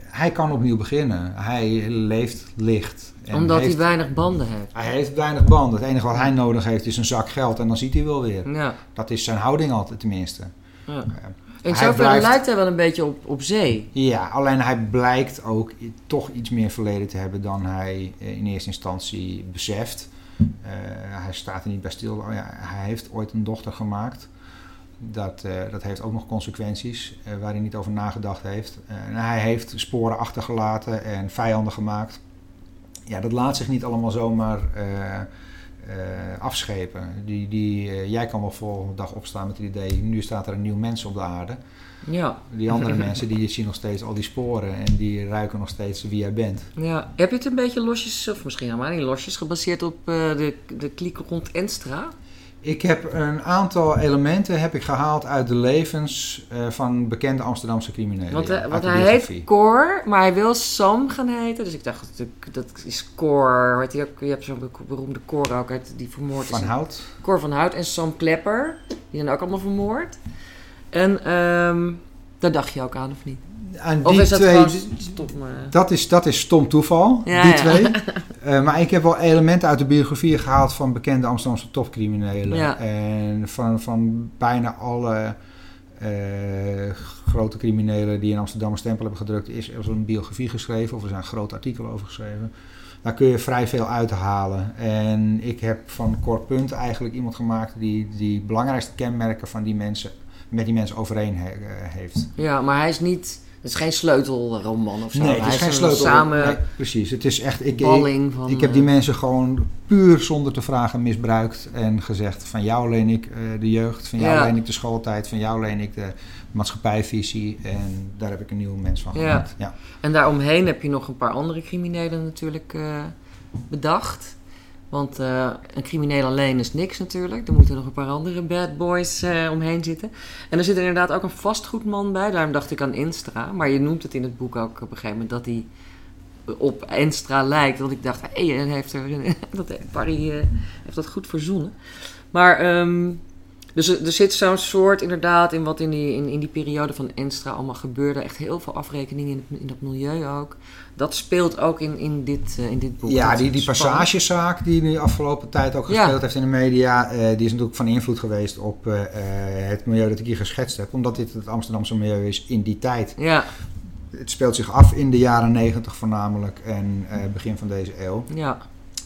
Hij kan opnieuw beginnen. Hij leeft licht. En Omdat heeft, hij weinig banden heeft. hij heeft weinig banden. Het enige wat hij nodig heeft is een zak geld en dan ziet hij wel weer. Ja, Dat is zijn houding altijd tenminste. ja. In zoverre lijkt hij wel een beetje op, op zee. Ja, alleen hij blijkt ook toch iets meer verleden te hebben dan hij eh, in eerste instantie beseft. Eh, hij staat er niet bij stil. Oh ja, hij heeft ooit een dochter gemaakt. Dat, eh, dat heeft ook nog consequenties waar hij niet over nagedacht heeft. En hij heeft sporen achtergelaten en vijanden gemaakt. Ja, dat laat zich niet allemaal zomaar afschepen. Die, die, eh, jij kan wel volgende dag opstaan met het idee, nu staat er een nieuw mens op de aarde. Ja. Die andere mensen die zien nog steeds al die sporen en die ruiken nog steeds wie jij bent. ja. Heb je het een beetje losjes, of misschien helemaal niet losjes, gebaseerd op eh, de, de kliek rond Enstra? Ik heb een aantal elementen heb ik gehaald uit de levens eh, van bekende Amsterdamse criminelen. Want, eh, want hij heet Cor, maar hij wil Sam gaan heten. Dus ik dacht, dat, dat is Cor. Weet je, ook, je hebt zo'n be- beroemde Cor ook uit die vermoord is. Van Hout. Cor van Hout en Sam Klepper. Die zijn ook allemaal vermoord. En ehm daar dacht je ook aan, of niet? En Of die is dat twee, stom? eh? dat, is, dat is stom toeval, Ja, die ja. twee. Eh, maar ik heb wel elementen uit de biografie gehaald van bekende Amsterdamse topcriminelen. Ja. En van, van bijna alle eh, grote criminelen die in Amsterdam een stempel hebben gedrukt, is er een biografie geschreven of er zijn grote artikelen over geschreven. daar kun je vrij veel uithalen. En ik heb van Core Punt eigenlijk iemand gemaakt die die belangrijkste kenmerken van die mensen, met die mensen overeen he- heeft. Ja, maar hij is niet... Het is geen sleutelroman of zo. Nee, het is geen een sleutel. samen Nee, precies. Het is echt. Ik, ik, van... ik heb die eh, mensen gewoon puur zonder te vragen misbruikt en gezegd: van jou leen ik eh, de jeugd, van jou Ja. leen ik de schooltijd, van jou leen ik de maatschappijvisie. En daar heb ik een nieuwe mens van gemaakt. Ja. En daaromheen heb je nog een paar andere criminelen natuurlijk eh, bedacht. Want eh, een crimineel alleen is niks natuurlijk. Er moeten nog een paar andere bad boys eh, omheen zitten. En er zit er inderdaad ook een vastgoedman bij. Daarom dacht ik aan Instra. Maar je noemt het in het boek ook op een gegeven moment dat hij op Enstra lijkt. Want ik dacht, hé, heeft er, dat, Barry eh, heeft dat goed verzonnen. Maar, ehm, dus er, zit zo'n soort inderdaad in wat in die, in, in die periode van Enstra allemaal gebeurde. Echt heel veel afrekeningen in, het- in dat milieu ook. Dat speelt ook in, in, dit, eh, in dit boek. Ja, Dat die, die passagezaak die de afgelopen tijd ook Ja. gespeeld heeft in de media, eh, die is natuurlijk van invloed geweest op eh, het milieu dat ik hier geschetst heb. Omdat dit het Amsterdamse milieu is in die tijd. Ja, Het speelt zich af in de jaren negentig voornamelijk en begin van deze eeuw. ja,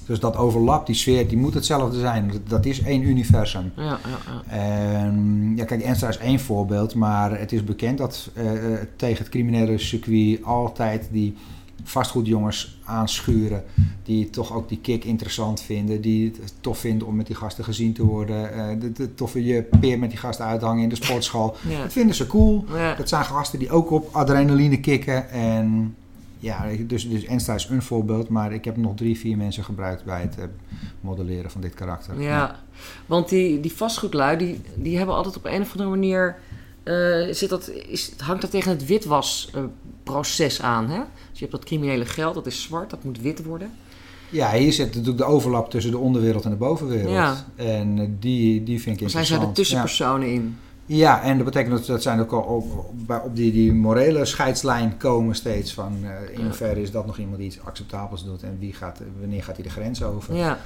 Dus dat overlapt, die sfeer, die moet hetzelfde zijn. Dat- Dat is één universum. ja, ja. ja. En, ja, kijk, Enstra is één voorbeeld, maar het is bekend dat eh, eh, tegen het criminele circuit altijd die vastgoedjongens aanschuren. Die toch ook die kick interessant vinden. Die het tof vinden om met die gasten gezien te worden. eh, de, de toffe je peer met die gasten uithangen in de sportschool. ja. Dat vinden ze cool. ja. Dat zijn gasten die ook op adrenaline kicken. En ja, dus, dus Enstra is een voorbeeld. Maar ik heb nog drie, vier mensen gebruikt bij het eh, modelleren van dit karakter. Ja, want die, die vastgoedlui, die, die hebben altijd op een of andere manier... eh, zit dat, is, hangt dat tegen het witwasproces aan, hè? Dus je hebt dat criminele geld, dat is zwart, dat moet wit worden. Ja, hier zit natuurlijk de overlap tussen de onderwereld en de bovenwereld. Ja. En eh, die, die vind ik Dan zijn zij interessant. de tussenpersonen in. Ja. en dat betekent dat dat zijn ook al op, op, die, die morele scheidslijn komen steeds van eh, in hoeverre is dat nog iemand die iets acceptabels doet en wie gaat, wanneer gaat hij de grens over. Ja.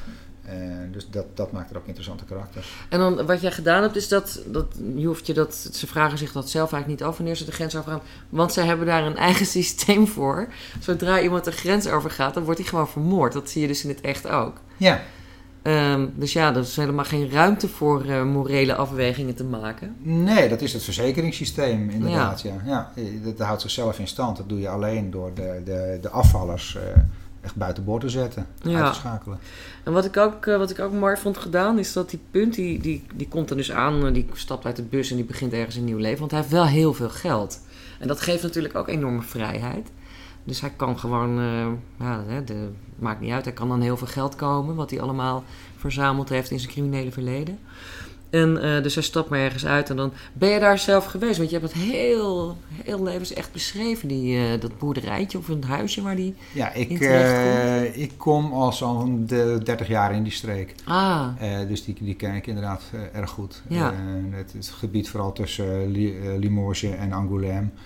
Eh, dus dat, dat maakt er ook interessante karakters. En dan wat jij gedaan hebt, is dat, dat je hoeft je dat, ze vragen zich dat zelf eigenlijk niet af wanneer ze de grens overgaan. Want zij hebben daar een eigen systeem voor. Zodra iemand de grens overgaat, dan wordt hij gewoon vermoord. Dat zie je dus in het echt ook. Ja, Ehm, dus ja, er is helemaal geen ruimte voor eh, morele afwegingen te maken. nee, dat is het verzekeringssysteem inderdaad. Ja. Ja. dat houdt zichzelf in stand. Dat doe je alleen door de, de, de afvallers eh, echt buiten boord te zetten, Ja. uit te schakelen. En wat ik ook, eh, wat ik ook mooi vond gedaan, is dat die punt, die, die, die komt er dus aan, eh, die stapt uit de bus en die begint ergens een nieuw leven. Want hij heeft wel heel veel geld. En dat geeft natuurlijk ook enorme vrijheid. Dus hij kan gewoon, eh, ja, de, maakt niet uit, hij kan dan heel veel geld komen, wat hij allemaal verzameld heeft in zijn criminele verleden. En eh, dus hij stapt maar ergens uit en dan ben je daar zelf geweest. Want je hebt het heel, heel levens echt beschreven, die, eh, dat boerderijtje of een huisje waar die... Ja, ik, eh, ik kom al zo'n de 30 jaar in die streek. Ah, dus die, die ken ik inderdaad erg goed. Ja. Het, het gebied vooral tussen Li- Limoges en Angoulême.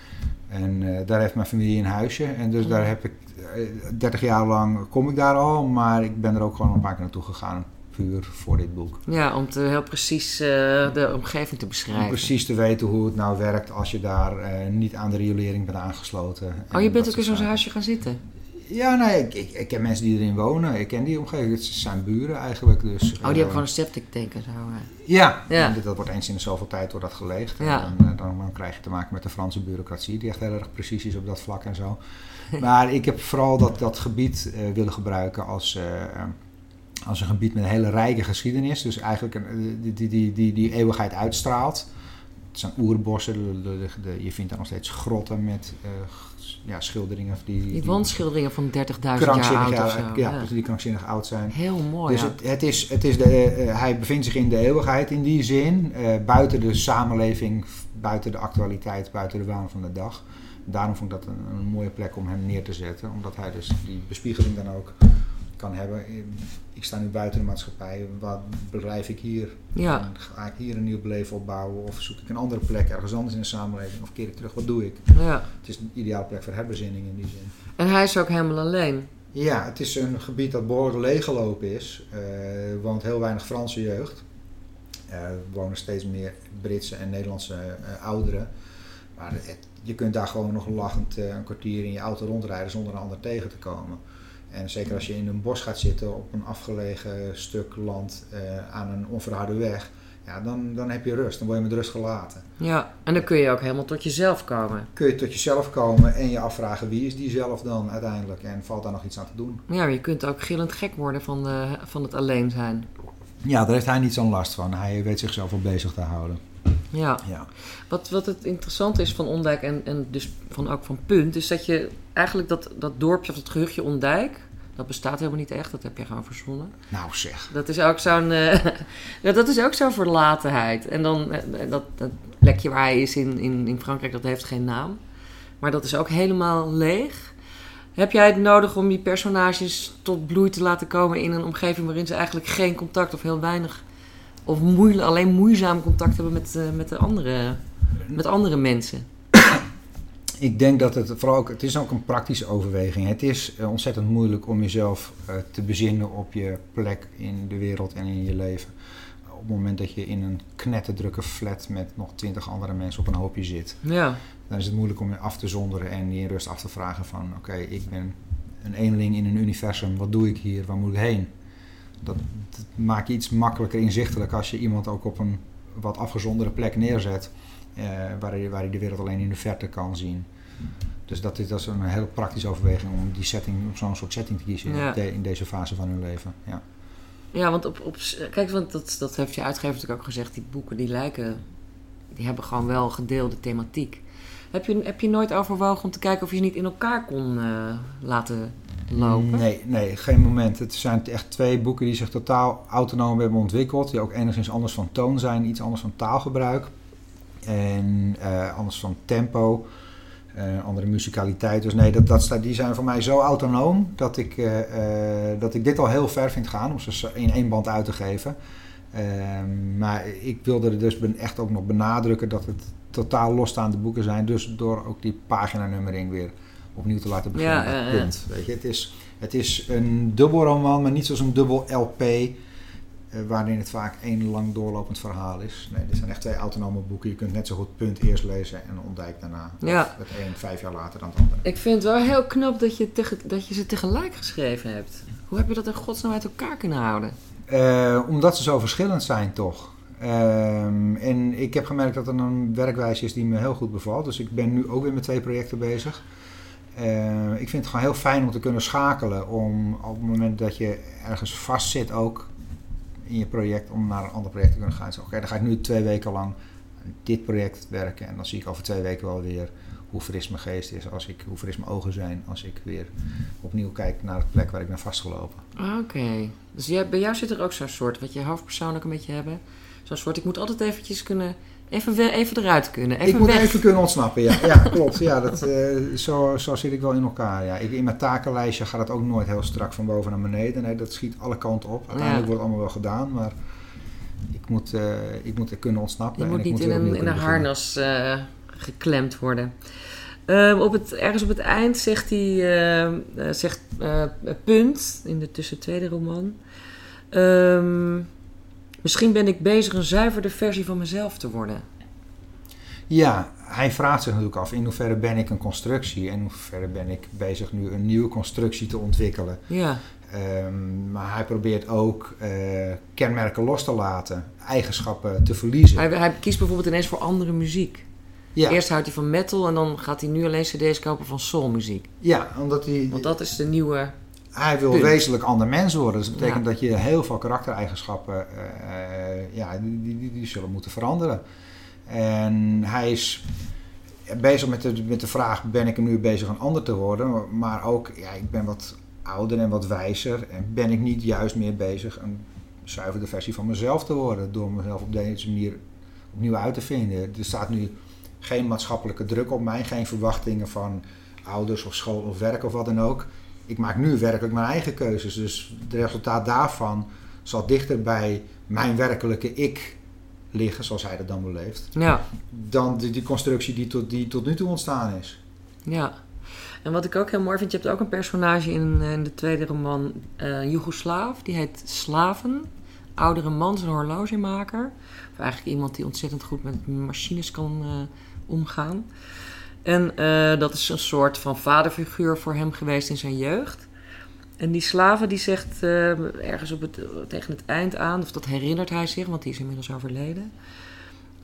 En daar heeft mijn familie een huisje. En dus daar heb ik eh, 30 jaar lang kom ik daar al. Maar ik ben er ook gewoon een paar keer naartoe gegaan. Voor dit boek. Ja, om te heel precies eh, de omgeving te Om beschrijven. precies te weten hoe het nou werkt als je daar eh, niet aan de riolering bent aangesloten. Oh, je bent dat ook in zo'n huisje gaan zitten? Ja, nee, ik, ik, ik ken mensen die erin wonen. Ik ken die omgeving. Het zijn buren eigenlijk. Dus, Oh, die hebben eh, gewoon een septic tank en zo. Ja, Ja. dit- dat wordt eens in de zoveel tijd wordt dat geleegd. Ja. En dan, dan, dan krijg je te maken met de Franse bureaucratie, die echt heel erg precies is op dat vlak en zo. Maar ik heb vooral dat, dat gebied willen gebruiken als, als een gebied met een hele rijke geschiedenis. Dus eigenlijk een, eh, die, die, die, die, eeuwigheid uitstraalt. Het zijn oerbossen, de, de, de- je vindt daar nog steeds grotten met eh, ja, schilderingen. Die, Die wandschilderingen van 30.000 jaar oud ja, of zo. ja, die krankzinnig oud zijn. Heel mooi, Dus ja. het, het is, het is de, eh, hij bevindt zich in de eeuwigheid in die zin, buiten de samenleving, buiten de actualiteit, buiten de waan van de dag. Daarom vond ik dat een, een mooie plek om hem neer te zetten, omdat hij dus die bespiegeling dan ook kan hebben. Ik sta nu buiten de maatschappij, wat bedrijf ik hier? Ja. Ga ik hier een nieuw beleven opbouwen of zoek ik een andere plek ergens anders in de samenleving of keer ik terug? Wat doe ik? ja. Het is een ideale plek voor herbezinning in die zin. En hij is ook helemaal alleen. Ja, het is een gebied dat behoorlijk leeggelopen is. Eh, Er woont heel weinig Franse jeugd. Er wonen steeds meer Britse en Nederlandse eh, ouderen. Maar het- je kunt daar gewoon nog lachend eh, een kwartier in je auto rondrijden zonder een ander tegen te komen. En zeker als je in een bos gaat zitten op een afgelegen stuk land eh, aan een onverharde weg, ja, dan, dan heb je rust. Dan word je met rust gelaten. Ja, en dan kun je ook helemaal tot jezelf komen. Kun je tot jezelf komen en je afvragen wie is die zelf dan uiteindelijk en valt daar nog iets aan te doen. Ja, maar je kunt ook gillend gek worden van, de, van het alleen zijn. Ja, daar heeft hij niet zo'n last van. Hij weet zichzelf wel bezig te houden. Ja. Ja. Wat, wat het interessante is van Ondijk en, en dus van, ook van Punt, is dat je eigenlijk dat, dat dorpje of het gehuchtje Ondijk, dat bestaat helemaal niet echt, dat heb je gewoon verzonnen. Nou zeg. Dat is ook zo'n eh, dat is ook zo'n verlatenheid. En dan eh, dat, dat plekje waar hij is in, in, in Frankrijk, dat heeft geen naam. Maar dat is ook helemaal leeg. Heb jij het nodig om die personages tot bloei te laten komen in een omgeving waarin ze eigenlijk geen contact of heel weinig of moeile, alleen moeizaam contact hebben met, eh, met, de andere, met andere mensen? Ik denk dat het vooral ook, het is ook een praktische overweging. Het is eh, ontzettend moeilijk om jezelf eh, te bezinnen op je plek in de wereld en in je leven. Op het moment dat je in een knetterdrukke flat met nog twintig andere mensen op een hoopje zit. Ja, Dan is het moeilijk om je af te zonderen en je in rust af te vragen van... Oké, ik ben een eenling in een universum. Wat doe ik hier? Waar moet ik heen? Dat, dat maakt je iets makkelijker inzichtelijk als je iemand ook op een wat afgezonderde plek neerzet. eh, waar, hij, waar hij de wereld alleen in de verte kan zien. Dus dat is, dat is een heel praktische overweging om die setting, om zo'n soort setting te kiezen Ja. in deze fase van hun leven. Ja. ja want op, op, kijk, want dat, dat heeft je uitgever natuurlijk ook gezegd, die boeken die lijken, die hebben gewoon wel gedeelde thematiek. Heb je, heb je nooit overwogen om te kijken of je ze niet in elkaar kon eh, laten lopen? Nee, nee, geen moment. Het zijn echt twee boeken die zich totaal autonoom hebben ontwikkeld. Die ook enigszins anders van toon zijn, iets anders van taalgebruik. En eh, anders van tempo, eh, andere musicaliteit. Dus nee, dat, dat, die zijn voor mij zo autonoom dat ik, dat ik dit al heel ver vind gaan om ze in één band uit te geven. Ehm, maar ik wilde er dus ben- echt ook nog benadrukken dat het totaal losstaande boeken zijn. Dus door ook die paginanummering weer opnieuw te laten beginnen. Ja, ja, ja. Punt. Weet je, het, is, het is een dubbelroman, maar niet zoals een dubbel LP. eh, waarin het vaak één lang doorlopend verhaal is. Nee, dit zijn echt twee autonome boeken. Je kunt net zo goed punt eerst lezen en ontdijk daarna. Ja. Het een vijf jaar later dan het andere. Ik vind het wel heel knap dat je, tege- dat je ze tegelijk geschreven hebt. Hoe heb je dat in godsnaam uit elkaar kunnen houden? Eh, omdat ze zo verschillend zijn, toch? Ehm, en ik heb gemerkt dat er een werkwijze is die me heel goed bevalt. Dus ik ben nu ook weer met twee projecten bezig. Eh, ik vind het gewoon heel fijn om te kunnen schakelen. Om op het moment dat je ergens vast zit ook in je project, om naar een ander project te kunnen gaan. Oké, dan ga ik nu twee weken lang dit project werken. En dan zie ik over twee weken wel weer hoe fris mijn geest is. Als ik, hoe fris mijn ogen zijn als ik weer opnieuw kijk naar de plek waar ik ben vastgelopen. Oké. Dus jij, bij jou zit er ook zo'n soort, wat je hoofdpersoon ook een beetje hebben. Zo'n soort, ik moet altijd eventjes kunnen, even, even eruit kunnen. Even ik moet weg. even kunnen ontsnappen, ja. Ja, klopt. Ja, dat, eh, zo, zo zit ik wel in elkaar. Ja. Ik, in mijn takenlijstje gaat het ook nooit heel strak van boven naar beneden. Nee, dat schiet alle kanten op. Uiteindelijk Ja. wordt het allemaal wel gedaan, maar ik moet, eh, ik moet er kunnen ontsnappen. Je en moet ik niet moet in een, in een harnas eh, geklemd worden. Ehm, op het, ergens op het eind zegt hij, zegt punt, in de tussen tweede roman. ehm, misschien ben ik bezig een zuiverde versie van mezelf te worden. Ja, hij vraagt zich natuurlijk af in hoeverre ben ik een constructie en in hoeverre ben ik bezig nu een nieuwe constructie te ontwikkelen. Ja, Ehm, maar hij probeert ook eh, kenmerken los te laten, eigenschappen te verliezen. hij, hij kiest bijvoorbeeld ineens voor andere muziek. ja, Eerst houdt hij van metal en dan gaat hij nu alleen cd's kopen van soulmuziek. ja, omdat hij, Want dat is de nieuwe... Hij wil Punt. wezenlijk ander mens worden. Dus dat betekent Ja. dat je heel veel karaktereigenschappen, eh, ja, die, die, die, die zullen moeten veranderen. En hij is bezig met de, met de vraag, ben ik nu bezig een ander te worden? Maar ook, ja, ik ben wat ouder en wat wijzer. En ben ik niet juist meer bezig een zuiverde versie van mezelf te worden? Door mezelf op deze manier opnieuw uit te vinden. Er staat nu geen maatschappelijke druk op mij, geen verwachtingen van ouders of school of werk of wat dan ook ik maak nu werkelijk mijn eigen keuzes. Dus het resultaat daarvan zal dichter bij mijn werkelijke ik liggen, zoals hij dat dan beleeft, Ja, dan die, die constructie die tot, die tot nu toe ontstaan is. ja. En wat ik ook heel mooi vind, je hebt ook een personage in, eh, in de tweede roman, eh Joegoslaaf. Die heet Slaven. Oudere man, is een horlogemaker. Of eigenlijk iemand die ontzettend goed met machines kan eh, omgaan. En eh, dat is een soort van vaderfiguur voor hem geweest in zijn jeugd. En die slaven die zegt eh, ergens op het, tegen het eind aan, of dat herinnert hij zich, want die is inmiddels overleden.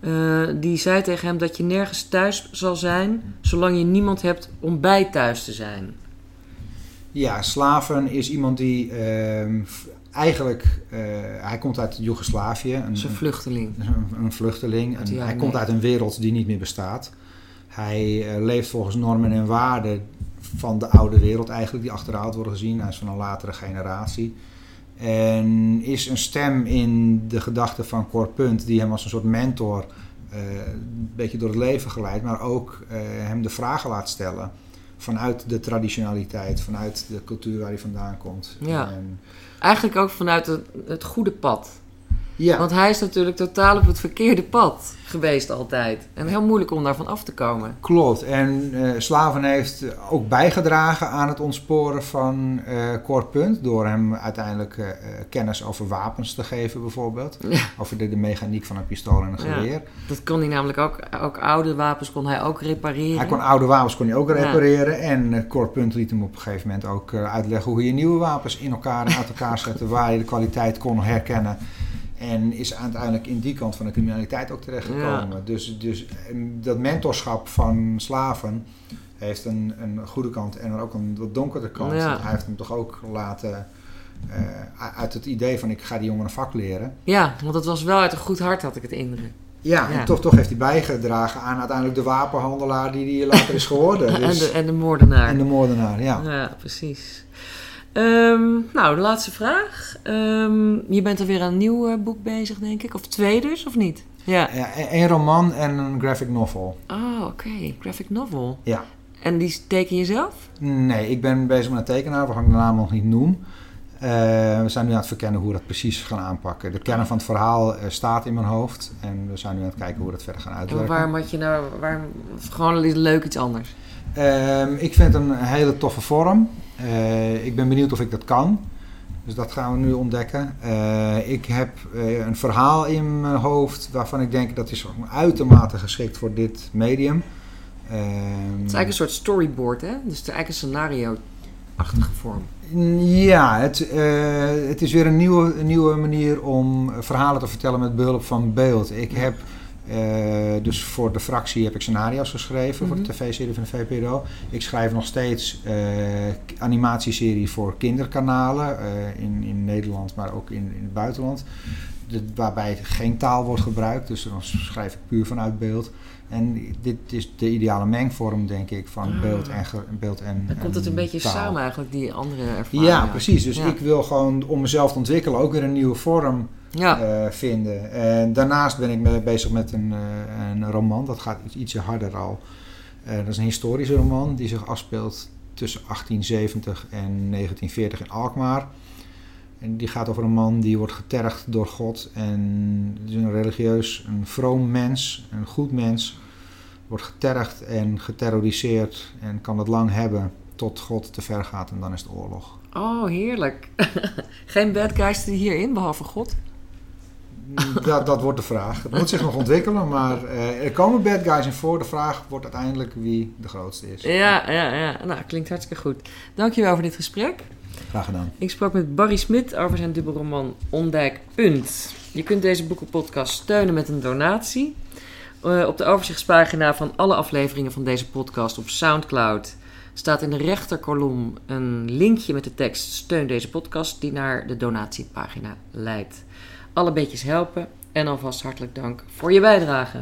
Eh, die zei tegen hem dat je nergens thuis zal zijn zolang je niemand hebt om bij thuis te zijn. Ja, slaven is iemand die ehm, eigenlijk, hij komt uit Joegoslavië. Een, is een vluchteling. een, een vluchteling. En hij komt uit een wereld die niet meer bestaat. Hij eh, leeft volgens normen en waarden van de oude wereld eigenlijk, die achterhaald worden gezien. Hij is van een latere generatie. En is een stem in de gedachten van Cor Punt, die hem als een soort mentor eh, een beetje door het leven geleidt, maar ook eh, hem de vragen laat stellen vanuit de traditionaliteit, vanuit de cultuur waar hij vandaan komt. Ja. En, Eigenlijk ook vanuit het, het goede pad. Ja. Want hij is natuurlijk totaal op het verkeerde pad geweest altijd. En heel moeilijk om daarvan af te komen. Klopt. En eh, Slaven heeft ook bijgedragen aan het ontsporen van eh Cor Punt. Door hem uiteindelijk eh, eh, kennis over wapens te geven, bijvoorbeeld. Ja. Over de, de mechaniek van een pistool en een Ja. geweer. Dat kon hij namelijk ook. Ook oude wapens kon hij ook repareren. Hij kon oude wapens kon hij ook repareren. En eh, Punt liet hem op een gegeven moment ook eh, uitleggen hoe je nieuwe wapens in elkaar en uit elkaar zette. waar je de kwaliteit kon herkennen. En is uiteindelijk in die kant van de criminaliteit ook terechtgekomen. Dus, dus dat mentorschap van slaven heeft een, een goede kant en ook een wat donkere kant. Ja. Hij heeft hem toch ook laten eh, uit het idee van ik ga die jongen een vak leren. Ja, want het was wel uit een goed hart, had ik het indruk. Ja, Ja. en toch, toch heeft hij bijgedragen aan uiteindelijk de wapenhandelaar die hij later is geworden. en, Dus, de, en de moordenaar. en de moordenaar, ja. Ja, precies. Ehm, nou, de laatste vraag. Ehm, je bent er weer aan een nieuw eh, boek bezig, denk ik. Of twee dus, of niet? Ja. Ja, e- een roman en een graphic novel. Oh, oké. Graphic novel. Ja. En die teken je zelf? Nee, ik ben bezig met een tekenaar, waarvan ik de naam nog niet noem. Eh, we zijn nu aan het verkennen hoe we dat precies gaan aanpakken. De kern van het verhaal eh, staat in mijn hoofd. En we zijn nu aan het kijken hoe we dat verder gaan En uitwerken. waarom had je nou... Waarom, gewoon leuk iets anders? Ehm, ik vind het een hele toffe vorm. Eh, ik ben benieuwd of ik dat kan. Dus dat gaan we nu ontdekken. Eh, ik heb eh, een verhaal in mijn hoofd waarvan ik denk dat is uitermate geschikt voor dit medium. Ehm, Het is eigenlijk een soort storyboard, hè? Dus het is eigenlijk een scenario-achtige vorm. Ja, het, het is weer een nieuwe, een nieuwe manier om verhalen te vertellen met behulp van beeld. Ik heb eh, dus voor de fractie heb ik scenario's geschreven voor Mhm. de tv-serie van de VPRO. Ik schrijf nog steeds k- animatieserie voor kinderkanalen eh, in, in Nederland, maar ook in, in het buitenland. De- waarbij geen taal wordt gebruikt, dus dan schrijf ik puur vanuit beeld. En dit is de ideale mengvorm, denk ik, van Ah. beeld en, ge- beeld en Dan komt het en een beetje taal. samen eigenlijk, die andere ervaring. Ja, precies. Dus Ja. ik wil gewoon om mezelf te ontwikkelen ook weer een nieuwe vorm Ja, eh, vinden. En daarnaast ben ik bezig met een, eh, een roman. Dat gaat iets, ietsje harder al. Eh, dat is een historische roman die zich afspeelt tussen 1870 en 1940 in Alkmaar. En die gaat over een man die wordt getergd door God. En het is een religieus, een vroom mens, een goed mens. Wordt getergd en geterroriseerd en kan het lang hebben tot God te ver gaat en dan is het oorlog. oh heerlijk. Geen bad guys er hierin, behalve God? Dat, dat wordt de vraag. Het moet zich nog ontwikkelen, maar eh, er komen bad guys in voor. De vraag wordt uiteindelijk wie de grootste is. Ja, ja, ja. Nou, klinkt hartstikke goed. Dankjewel voor dit gesprek. Graag gedaan. Ik sprak met Barry Smit over zijn dubbelroman Ondijk Punt. Je kunt deze boekenpodcast steunen met een donatie. Eh, op de overzichtspagina van alle afleveringen van deze podcast op Soundcloud staat in de rechterkolom een linkje met de tekst Steun deze podcast die naar de donatiepagina leidt. Alle beetjes helpen en alvast hartelijk dank voor je bijdrage.